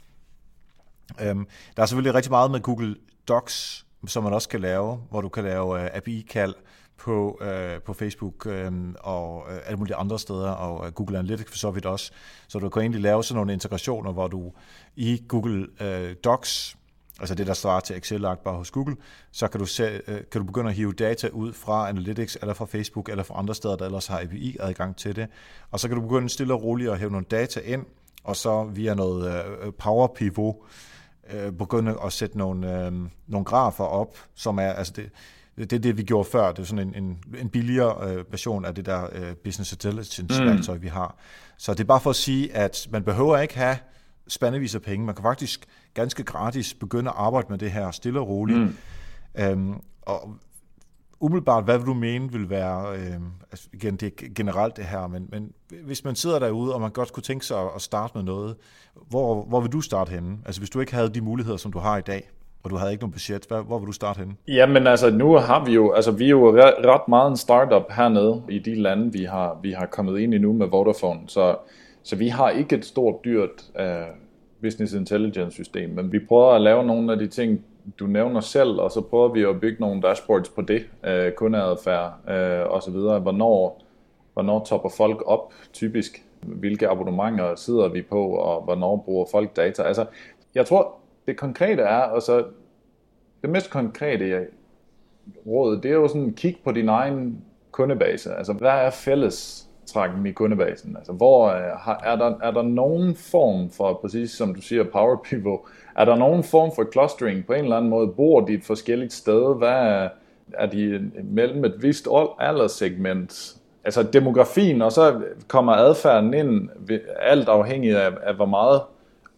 Øhm, der er selvfølgelig rigtig meget med Google Docs, som man også kan lave, hvor du kan lave øh, API-kald, på, øh, på Facebook øh, og øh, alle mulige andre steder, og øh, Google Analytics for så vidt også. Så du kan egentlig lave sådan nogle integrationer, hvor du i Google øh, Docs, altså det, der svarer til excel bare hos Google, så kan du, se, øh, kan du begynde at hive data ud fra Analytics, eller fra Facebook, eller fra andre steder, der ellers har API-adgang til det. Og så kan du begynde stille og roligt at hæve nogle data ind, og så via noget øh, øh, Power Pivot, øh, begynde at sætte nogle, øh, nogle grafer op, som er, altså det, det er det, vi gjorde før. Det er sådan en, en, en billigere øh, version af det der øh, business intelligence-værktøj, mm. vi har. Så det er bare for at sige, at man behøver ikke have spandevis af penge. Man kan faktisk ganske gratis begynde at arbejde med det her stille og roligt. Mm. Øhm, og umiddelbart, hvad vil du mene vil være, øh, altså igen, det er generelt det her, men, men hvis man sidder derude, og man godt kunne tænke sig at starte med noget, hvor, hvor vil du starte henne? Altså hvis du ikke havde de muligheder, som du har i dag? Og du havde ikke nogen budget. Hvor, hvor vil du starte henne? Jamen altså, nu har vi jo, altså vi er jo ret meget en startup hernede i de lande, vi har, vi har kommet ind i nu med Vodafone, så, så vi har ikke et stort dyrt uh, business intelligence system, men vi prøver at lave nogle af de ting, du nævner selv, og så prøver vi at bygge nogle dashboards på det, uh, kundeadfærd uh, og så videre. Hvornår, hvornår topper folk op typisk? Hvilke abonnementer sidder vi på, og hvornår bruger folk data? Altså, jeg tror, det konkrete er, og så det mest konkrete råd, det er jo sådan, kig på din egen kundebase. Altså, hvad er fælles trækken i kundebasen? Altså, hvor øh, er, er, der, er der nogen form for, præcis som du siger, power pivot, er der nogen form for clustering på en eller anden måde? Bor de et forskelligt sted? Hvad er, er de mellem et vist alderssegment? Altså demografien, og så kommer adfærden ind, alt afhængig af, af hvor meget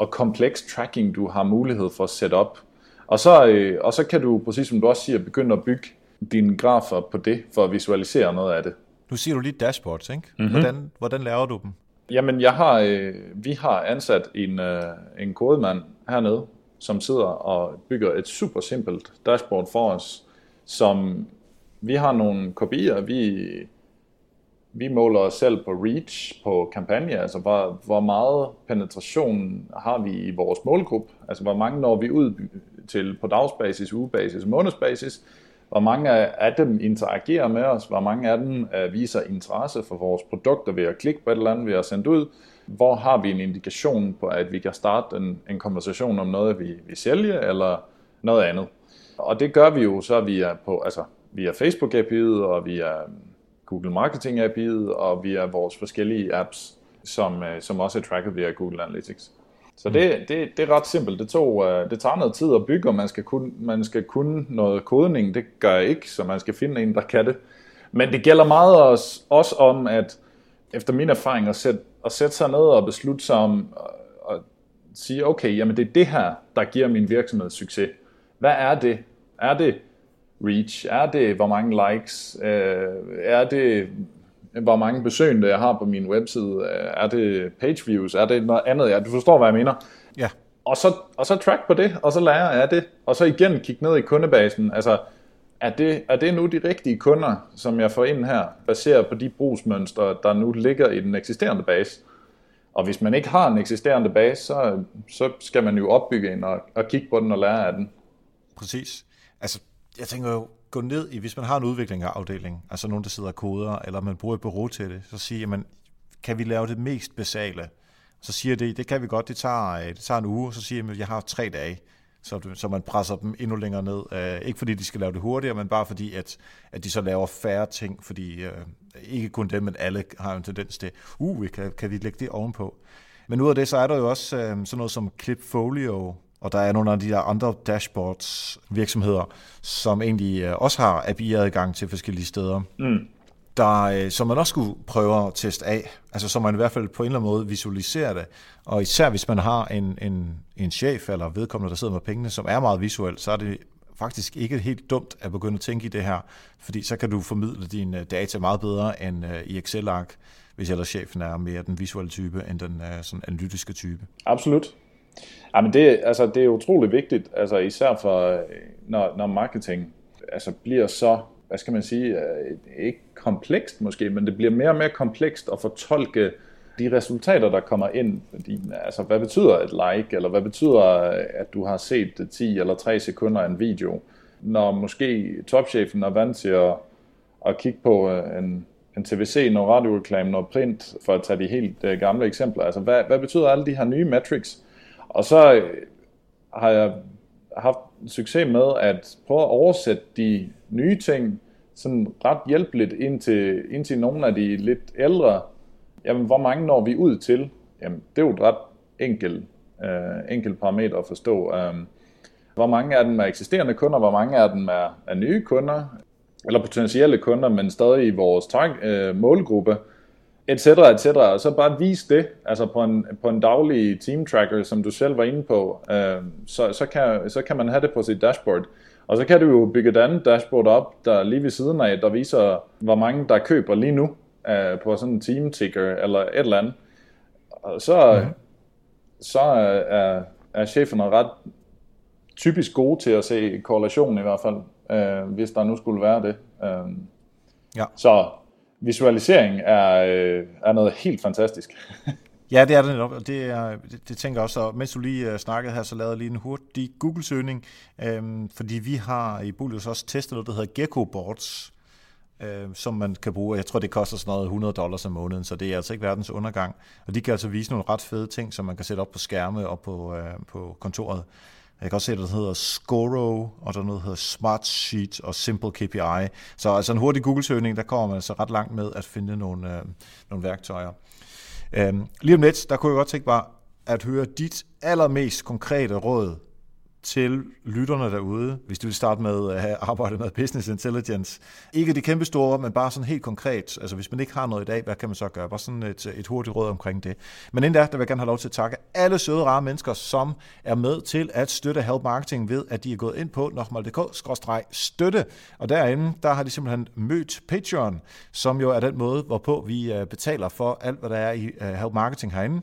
og kompleks tracking, du har mulighed for at sætte op. Og så, øh, og så kan du, præcis som du også siger, begynde at bygge dine grafer på det, for at visualisere noget af det. Nu siger du lige dashboards, ikke? Mm-hmm. Hvordan, hvordan laver du dem? Jamen, jeg har, øh, vi har ansat en, øh, en kodemand hernede, som sidder og bygger et super simpelt dashboard for os, som vi har nogle kopier, vi vi måler os selv på reach på kampagne, altså hvor, hvor meget penetration har vi i vores målgruppe, altså hvor mange når vi ud til på dagsbasis, ugebasis, månedsbasis, hvor mange af dem interagerer med os, hvor mange af dem uh, viser interesse for vores produkter ved at klikke på et eller andet, vi har sendt ud, hvor har vi en indikation på, at vi kan starte en, en konversation om noget, vi, vi sælger, eller noget andet. Og det gør vi jo så via, på, altså, via Facebook API'et og via Google Marketing API'et og via vores forskellige apps, som, øh, som også er tracket via Google Analytics. Så det, mm. det, det er ret simpelt. Det, tog, øh, det tager noget tid at bygge, og man skal, kun, man skal kunne noget kodning. Det gør jeg ikke, så man skal finde en, der kan det. Men det gælder meget også, også om, at efter min erfaring, at sætte, at sætte sig ned og beslutte sig om at sige, okay, jamen det er det her, der giver min virksomhed succes. Hvad er det? Er det reach? Er det, hvor mange likes? Øh, er det, hvor mange besøgende jeg har på min webside? Er det page views? Er det noget andet? Ja, du forstår, hvad jeg mener? Ja. Og så, og så track på det, og så lære af det, og så igen kigge ned i kundebasen. Altså, er det, er det nu de rigtige kunder, som jeg får ind her, baseret på de brugsmønstre, der nu ligger i den eksisterende base? Og hvis man ikke har en eksisterende base, så, så skal man jo opbygge en og, og kigge på den og lære af den. Præcis. Altså, jeg tænker jo, gå ned i, hvis man har en udviklingsafdeling, altså nogen, der sidder og koder, eller man bruger et bureau til det, så sige, jamen, kan vi lave det mest basale? Så siger det, det kan vi godt, det tager, øh, det tager en uge, så siger jeg, jeg har tre dage så, så man presser dem endnu længere ned. Uh, ikke fordi de skal lave det hurtigere, men bare fordi, at, at de så laver færre ting, fordi uh, ikke kun dem, men alle har en tendens til, uh, kan, kan vi lægge det ovenpå? Men ud af det, så er der jo også uh, sådan noget som Clipfolio, og der er nogle af de der andre dashboards virksomheder, som egentlig uh, også har API-adgang til forskellige steder. Mm der, øh, som man også skulle prøve at teste af, altså så man i hvert fald på en eller anden måde visualiserer det, og især hvis man har en, en, en chef eller vedkommende, der sidder med pengene, som er meget visuelt, så er det faktisk ikke helt dumt at begynde at tænke i det her, fordi så kan du formidle dine øh, data meget bedre end i Excel-ark, hvis ellers chefen er mere den visuelle type end den sådan analytiske type. Absolut. Ja, men det, altså, det er utrolig vigtigt, altså især for, øh, når, når marketing altså, bliver så hvad skal man sige, øh, ikke komplekst måske, men det bliver mere og mere komplekst at fortolke de resultater, der kommer ind. Fordi, altså, hvad betyder et like, eller hvad betyder, at du har set 10 eller 3 sekunder af en video, når måske topchefen er vant til at, at kigge på øh, en, en TVC, noget radioreklame, noget print, for at tage de helt gamle eksempler. Altså, hvad, hvad betyder alle de her nye metrics? Og så øh, har jeg haft succes med at prøve at oversætte de nye ting sådan ret hjælpeligt ind til, ind til nogle af de lidt ældre. Jamen, hvor mange når vi ud til? Jamen, det er jo et ret enkelt, øh, enkelt parameter at forstå. Øh, hvor mange af den med eksisterende kunder, hvor mange af den med, er nye kunder, eller potentielle kunder, men stadig i vores target, øh, målgruppe et cetera, et cetera, og så bare vise det, altså på en, på en daglig team tracker, som du selv var inde på, øh, så, så, kan, så kan man have det på sit dashboard. Og så kan du jo bygge et andet dashboard op, der lige ved siden af, der viser, hvor mange der køber lige nu øh, på sådan en team ticker eller et eller andet. Og så, mm. så er, er cheferne ret typisk gode til at se korrelation i hvert fald, øh, hvis der nu skulle være det. Øh, ja. Så visualisering er, øh, er noget helt fantastisk. ja, det er det netop, det, er, det, det tænker jeg også. Og mens du lige uh, snakkede her, så lavede jeg lige en hurtig Google-søgning, øhm, fordi vi har i Bolius også testet noget, der hedder Gecko Boards, øh, som man kan bruge. Jeg tror, det koster sådan noget 100 dollars om måneden, så det er altså ikke verdens undergang. Og de kan altså vise nogle ret fede ting, som man kan sætte op på skærme og på, øh, på kontoret. Jeg kan også se, at der hedder Scoro, og der er noget, der hedder Smart Sheet og Simple KPI. Så altså en hurtig Google-søgning, der kommer man altså ret langt med at finde nogle, øh, nogle værktøjer. Øhm, lige om lidt, der kunne jeg godt tænke mig at høre dit allermest konkrete råd til lytterne derude, hvis du vil starte med at have arbejdet med business intelligence. Ikke det kæmpe store, men bare sådan helt konkret. Altså hvis man ikke har noget i dag, hvad kan man så gøre? Bare sådan et, et hurtigt råd omkring det. Men inden da, der vil jeg gerne have lov til at takke alle søde, rare mennesker, som er med til at støtte Help Marketing ved, at de er gået ind på nokmal.dk-støtte. Og derinde, der har de simpelthen mødt Patreon, som jo er den måde, hvorpå vi øh, betaler for alt, hvad der er i øh, Help Marketing herinde.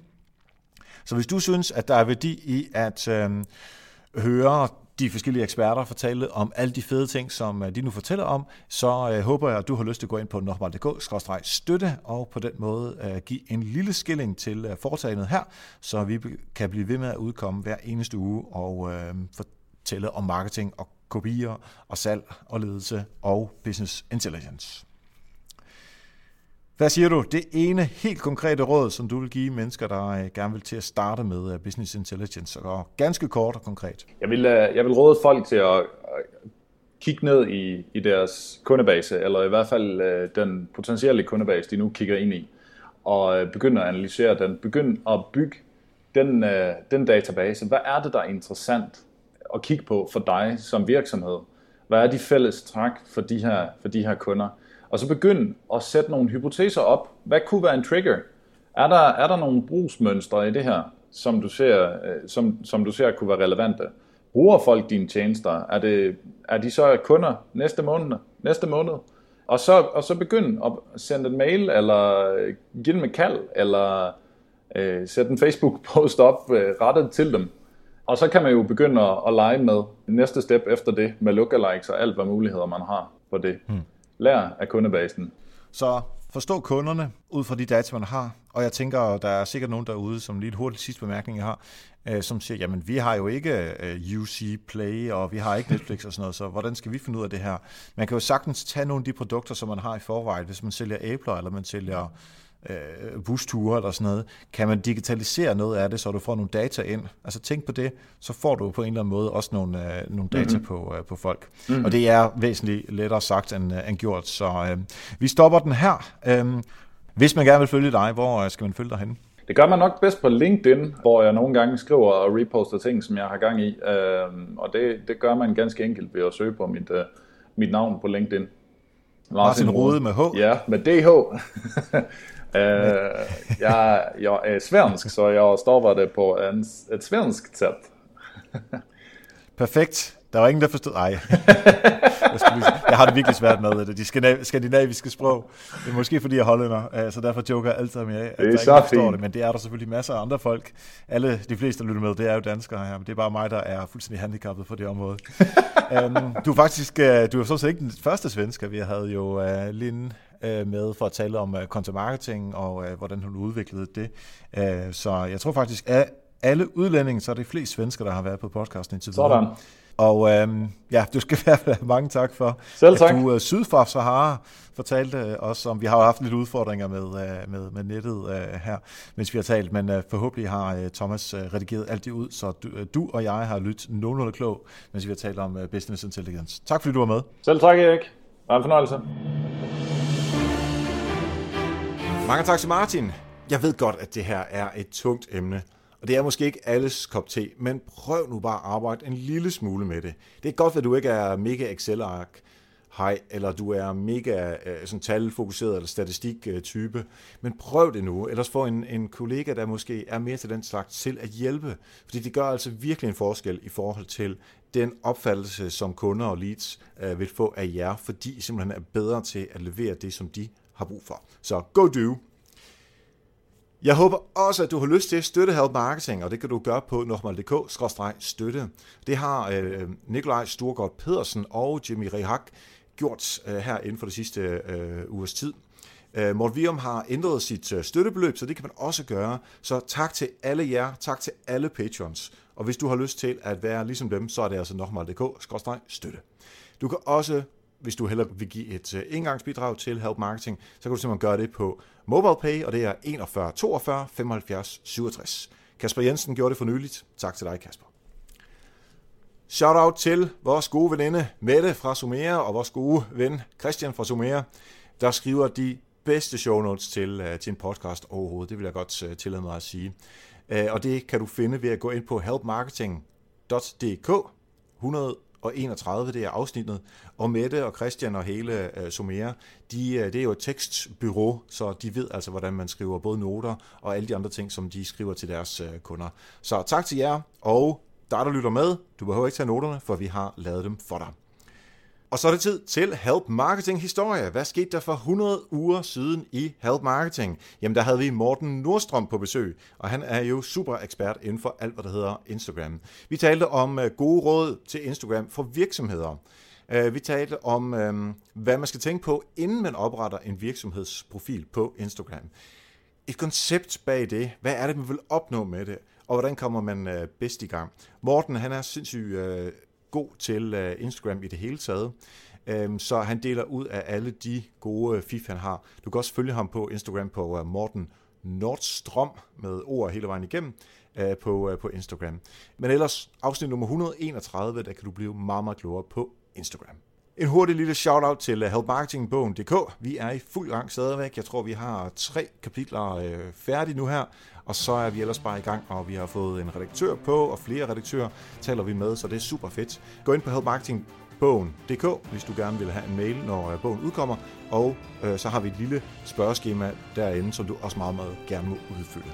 Så hvis du synes, at der er værdi i at øh, høre de forskellige eksperter fortælle om alle de fede ting, som øh, de nu fortæller om, så øh, håber jeg, at du har lyst til at gå ind på nokmal.dk-støtte og på den måde øh, give en lille skilling til øh, foretagendet her, så vi kan blive ved med at udkomme hver eneste uge og øh, fortælle om marketing og kopier og salg og ledelse og business intelligence. Hvad siger du? Det ene helt konkrete råd, som du vil give mennesker, der øh, gerne vil til at starte med øh, business intelligence, og ganske kort og konkret. Jeg vil, øh, jeg vil råde folk til at kigge ned i, i deres kundebase, eller i hvert fald den potentielle kundebase, de nu kigger ind i, og begynde at analysere den. Begynd at bygge den, den database. Hvad er det, der er interessant at kigge på for dig som virksomhed? Hvad er de fælles træk for de her, for de her kunder? Og så begynde at sætte nogle hypoteser op. Hvad kunne være en trigger? Er der, er der nogle brugsmønstre i det her, som du ser, øh, som, som du ser kunne være relevante? Bruger folk dine tjenester? Er, det, er de så kunder næste måned? Næste måned? Og så, og så begynd at sende en mail, eller øh, give dem et kald, eller øh, sætte en Facebook-post op øh, rettet til dem. Og så kan man jo begynde at, at lege med næste step efter det, med lookalikes og alt, hvad muligheder man har på det. Hmm. Lær af kundebasen. Så forstå kunderne ud fra de data, man har. Og jeg tænker, der er sikkert nogen derude, som lige et hurtigt sidste bemærkning, jeg har, øh, som siger, jamen vi har jo ikke øh, UC Play, og vi har ikke Netflix og sådan noget, så hvordan skal vi finde ud af det her? Man kan jo sagtens tage nogle af de produkter, som man har i forvejen, hvis man sælger æbler, eller man sælger øh, busture eller sådan noget, kan man digitalisere noget af det, så du får nogle data ind. Altså tænk på det, så får du på en eller anden måde også nogle, øh, nogle data mm-hmm. på, øh, på folk. Mm-hmm. Og det er væsentligt lettere sagt end, øh, end gjort. Så øh, vi stopper den her. Øh, hvis man gerne vil følge dig, hvor øh, skal man følge dig henne? Det gør man nok bedst på LinkedIn, hvor jeg nogle gange skriver og reposter ting, som jeg har gang i. Øh, og det, det gør man ganske enkelt ved at søge på mit, øh, mit navn på LinkedIn. Martin, Martin Rode med H? Ja, med DH. *laughs* uh, jeg, jeg er svensk, så jeg stopper det på en, et svensk sæt. Perfekt. Der var ingen, der forstod... Ej. *laughs* jeg, har det virkelig svært med det. De skandinaviske sprog. Det er måske fordi jeg hollænder, så derfor joker jeg altid med, at det er der så ingen, forstår det. Men det er der selvfølgelig masser af andre folk. Alle, de fleste, der lytter med, det er jo danskere her. Men det er bare mig, der er fuldstændig handicappet på det område. um, *laughs* du er faktisk øh, du er sådan set ikke den første svensker. Vi havde jo uh, uh, med for at tale om uh, content marketing og uh, hvordan hun udviklede det. Uh, så jeg tror faktisk, at alle udlændinge, så er det flest svensker, der har været på podcasten indtil videre. Sådan. Og øhm, ja, du skal have mange tak for, Selv tak. at du uh, syd for Sahara fortalte uh, os om, vi har jo haft lidt udfordringer med, uh, med, med nettet uh, her, mens vi har talt, men uh, forhåbentlig har uh, Thomas uh, redigeret alt det ud, så du, uh, du og jeg har lyttet nogenlunde klog, mens vi har talt om uh, business intelligence. Tak fordi du var med. Selv tak, Erik. Det var en fornøjelse. Mange tak til Martin. Jeg ved godt, at det her er et tungt emne, og det er måske ikke alles kop te, men prøv nu bare at arbejde en lille smule med det. Det er godt, at du ikke er mega Excel-ark, hej, eller du er mega øh, sådan talfokuseret eller statistik-type, men prøv det nu, ellers få en, en kollega, der måske er mere til den slags, til at hjælpe, fordi det gør altså virkelig en forskel i forhold til den opfattelse, som kunder og leads øh, vil få af jer, fordi I simpelthen er bedre til at levere det, som de har brug for. Så go do! Jeg håber også, at du har lyst til at støtte Help Marketing, og det kan du gøre på nordmal.dk-støtte. Det har øh, Nikolaj Sturgård Pedersen og Jimmy Rehak gjort øh, her inden for det sidste øh, ugers tid. Øh, Mort Virum har ændret sit øh, støttebeløb, så det kan man også gøre. Så tak til alle jer, tak til alle patrons. Og hvis du har lyst til at være ligesom dem, så er det altså nokmal.dk-støtte. Du kan også hvis du hellere vil give et øh, engangsbidrag til Help Marketing, så kan du simpelthen gøre det på MobilePay, og det er 41 42 75 67. Kasper Jensen gjorde det for nyligt. Tak til dig, Kasper. Shout-out til vores gode veninde Mette fra Sumera og vores gode ven Christian fra Sumera, der skriver de bedste show notes til, øh, til en podcast overhovedet. Det vil jeg godt øh, tillade mig at sige. Og det kan du finde ved at gå ind på helpmarketing.dk 131, det er afsnittet. Og Mette og Christian og hele uh, Somera, de, uh, det er jo et tekstbyrå, så de ved altså, hvordan man skriver både noter og alle de andre ting, som de skriver til deres uh, kunder. Så tak til jer, og dig, der lytter med, du behøver ikke tage noterne, for vi har lavet dem for dig. Og så er det tid til Help Marketing Historie. Hvad skete der for 100 uger siden i Help Marketing? Jamen der havde vi Morten Nordstrøm på besøg, og han er jo super ekspert inden for alt, hvad der hedder Instagram. Vi talte om gode råd til Instagram for virksomheder. Øh, vi talte om, øh, hvad man skal tænke på, inden man opretter en virksomhedsprofil på Instagram. Et koncept bag det. Hvad er det, man vil opnå med det? Og hvordan kommer man øh, bedst i gang? Morten, han er sindssygt øh, god til øh, Instagram i det hele taget. Øhm, så han deler ud af alle de gode øh, fif, han har. Du kan også følge ham på Instagram på Morten Nordstrøm med ord hele vejen igennem på, på Instagram. Men ellers, afsnit nummer 131, der kan du blive meget, meget klogere på Instagram. En hurtig lille shout-out til øh, helpmarketingbogen.dk. Vi er i fuld gang stadigvæk. Jeg tror, vi har tre kapitler øh, færdige nu her, og så er vi ellers bare i gang, og vi har fået en redaktør på, og flere redaktører taler vi med, så det er super fedt. Gå ind på helpmarketingbogen.dk, hvis du gerne vil have en mail, når øh, bogen udkommer, og øh, så har vi et lille spørgeskema derinde, som du også meget, meget gerne må udfylde.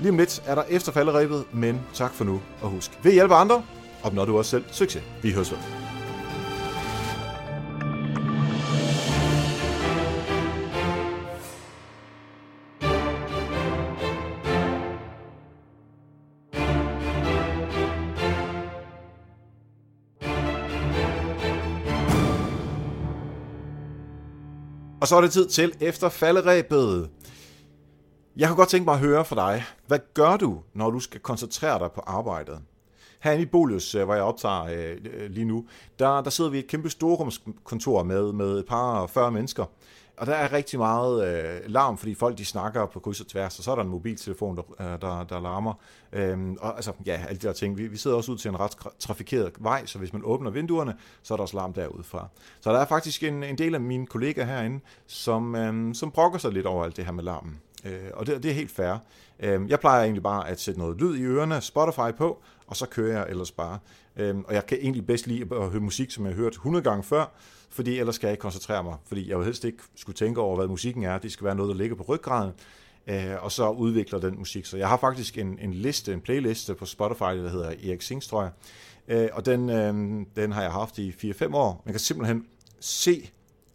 Lige om lidt er der efterfalderæbet, men tak for nu, og husk, ved hjælper andre, opnår du også selv succes. Vi høres ved. Og så er det tid til efter falderæbet. Jeg kunne godt tænke mig at høre fra dig. Hvad gør du, når du skal koncentrere dig på arbejdet? Herinde i Bolius, øh, hvor jeg optager øh, øh, lige nu, der, der sidder vi i et kæmpe storrumskontor med, med et par 40 mennesker og der er rigtig meget øh, larm, fordi folk de snakker på kryds og tværs, og så er der en mobiltelefon, der, øh, der, der larmer. Øhm, og altså, ja, alle de der ting. Vi, vi sidder også ud til en ret trafikeret vej, så hvis man åbner vinduerne, så er der også larm derudfra. Så der er faktisk en, en del af mine kollegaer herinde, som, øhm, som brokker sig lidt over alt det her med larmen. Øh, og det, det er helt fair. Øh, jeg plejer egentlig bare at sætte noget lyd i ørerne, Spotify på, og så kører jeg ellers bare. Øh, og jeg kan egentlig bedst lide at høre musik, som jeg har hørt 100 gange før, fordi ellers skal jeg ikke koncentrere mig. Fordi jeg vil helst ikke skulle tænke over, hvad musikken er. Det skal være noget, der ligger på ryggraden, øh, og så udvikler den musik. Så jeg har faktisk en, en liste, en playliste på Spotify, der hedder Erik Sings, tror jeg. Øh, og den, øh, den har jeg haft i 4-5 år. Man kan simpelthen se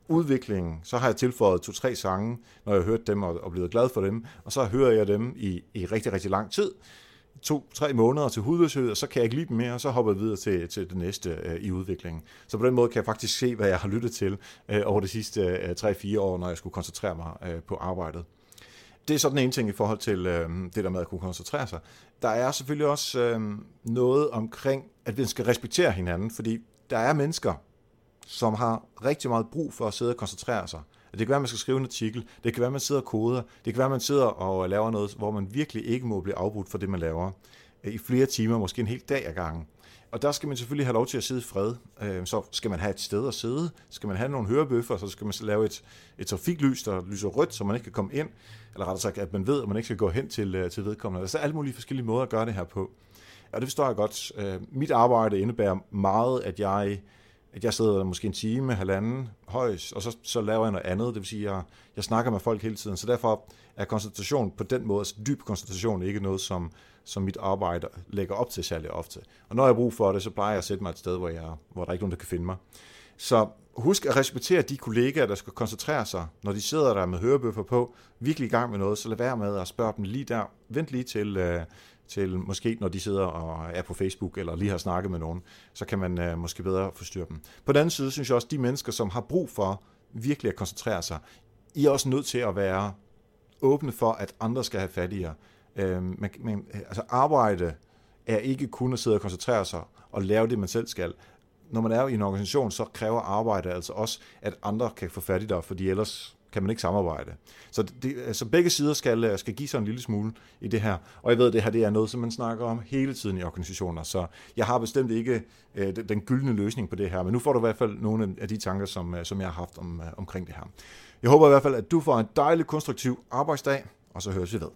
udviklingen, så har jeg tilføjet to-tre sange, når jeg har hørt dem og, og blevet glad for dem, og så hører jeg dem i, i rigtig, rigtig lang tid, to-tre måneder til hudløshed, og så kan jeg ikke lide dem mere, og så hopper jeg videre til, til det næste øh, i udviklingen. Så på den måde kan jeg faktisk se, hvad jeg har lyttet til øh, over de sidste øh, 3-4 år, når jeg skulle koncentrere mig øh, på arbejdet. Det er sådan en ting i forhold til øh, det der med at kunne koncentrere sig. Der er selvfølgelig også øh, noget omkring, at vi skal respektere hinanden, fordi der er mennesker, som har rigtig meget brug for at sidde og koncentrere sig. Det kan være, at man skal skrive en artikel, det kan være, at man sidder og koder, det kan være, at man sidder og laver noget, hvor man virkelig ikke må blive afbrudt for det, man laver øh, i flere timer, måske en hel dag ad gangen. Og der skal man selvfølgelig have lov til at sidde i fred. Øh, så skal man have et sted at sidde, skal man have nogle hørebøffer, så skal man lave et, et trafiklys, der lyser rødt, så man ikke kan komme ind, eller rettere sagt, at man ved, at man ikke skal gå hen til, øh, til vedkommende. Altså, der er alle mulige forskellige måder at gøre det her på. Og det forstår jeg godt. Mit arbejde indebærer meget, at jeg at jeg sidder måske en time, halvanden højs, og så, så laver jeg noget andet. Det vil sige, at jeg, jeg snakker med folk hele tiden. Så derfor er koncentration på den måde, altså dyb koncentration, ikke noget, som, som mit arbejde lægger op til særlig ofte. Og når jeg har brug for det, så plejer jeg at sætte mig et sted, hvor, jeg, hvor der ikke nogen, der kan finde mig. Så husk at respektere de kollegaer, der skal koncentrere sig, når de sidder der med hørebøffer på, virkelig i gang med noget, så lad være med at spørge dem lige der. Vent lige til, øh, til måske når de sidder og er på Facebook eller lige har snakket med nogen, så kan man øh, måske bedre forstyrre dem. På den anden side synes jeg også, at de mennesker, som har brug for virkelig at koncentrere sig, I er også nødt til at være åbne for, at andre skal have fat i jer. Øh, man, man, altså arbejde er ikke kun at sidde og koncentrere sig og lave det, man selv skal. Når man er i en organisation, så kræver arbejde altså også, at andre kan få fat i dig, fordi ellers kan man ikke samarbejde. Så, det, så altså, begge sider skal, øh, skal give sig en lille smule i det her. Og jeg ved, at det her det er noget, som man snakker om hele tiden i organisationer, så jeg har bestemt ikke øh, den gyldne løsning på det her, men nu får du i hvert fald nogle af de tanker, som, øh, som jeg har haft om, øh, omkring det her. Jeg håber i hvert fald, at du får en dejlig, konstruktiv arbejdsdag, og så høres vi ved.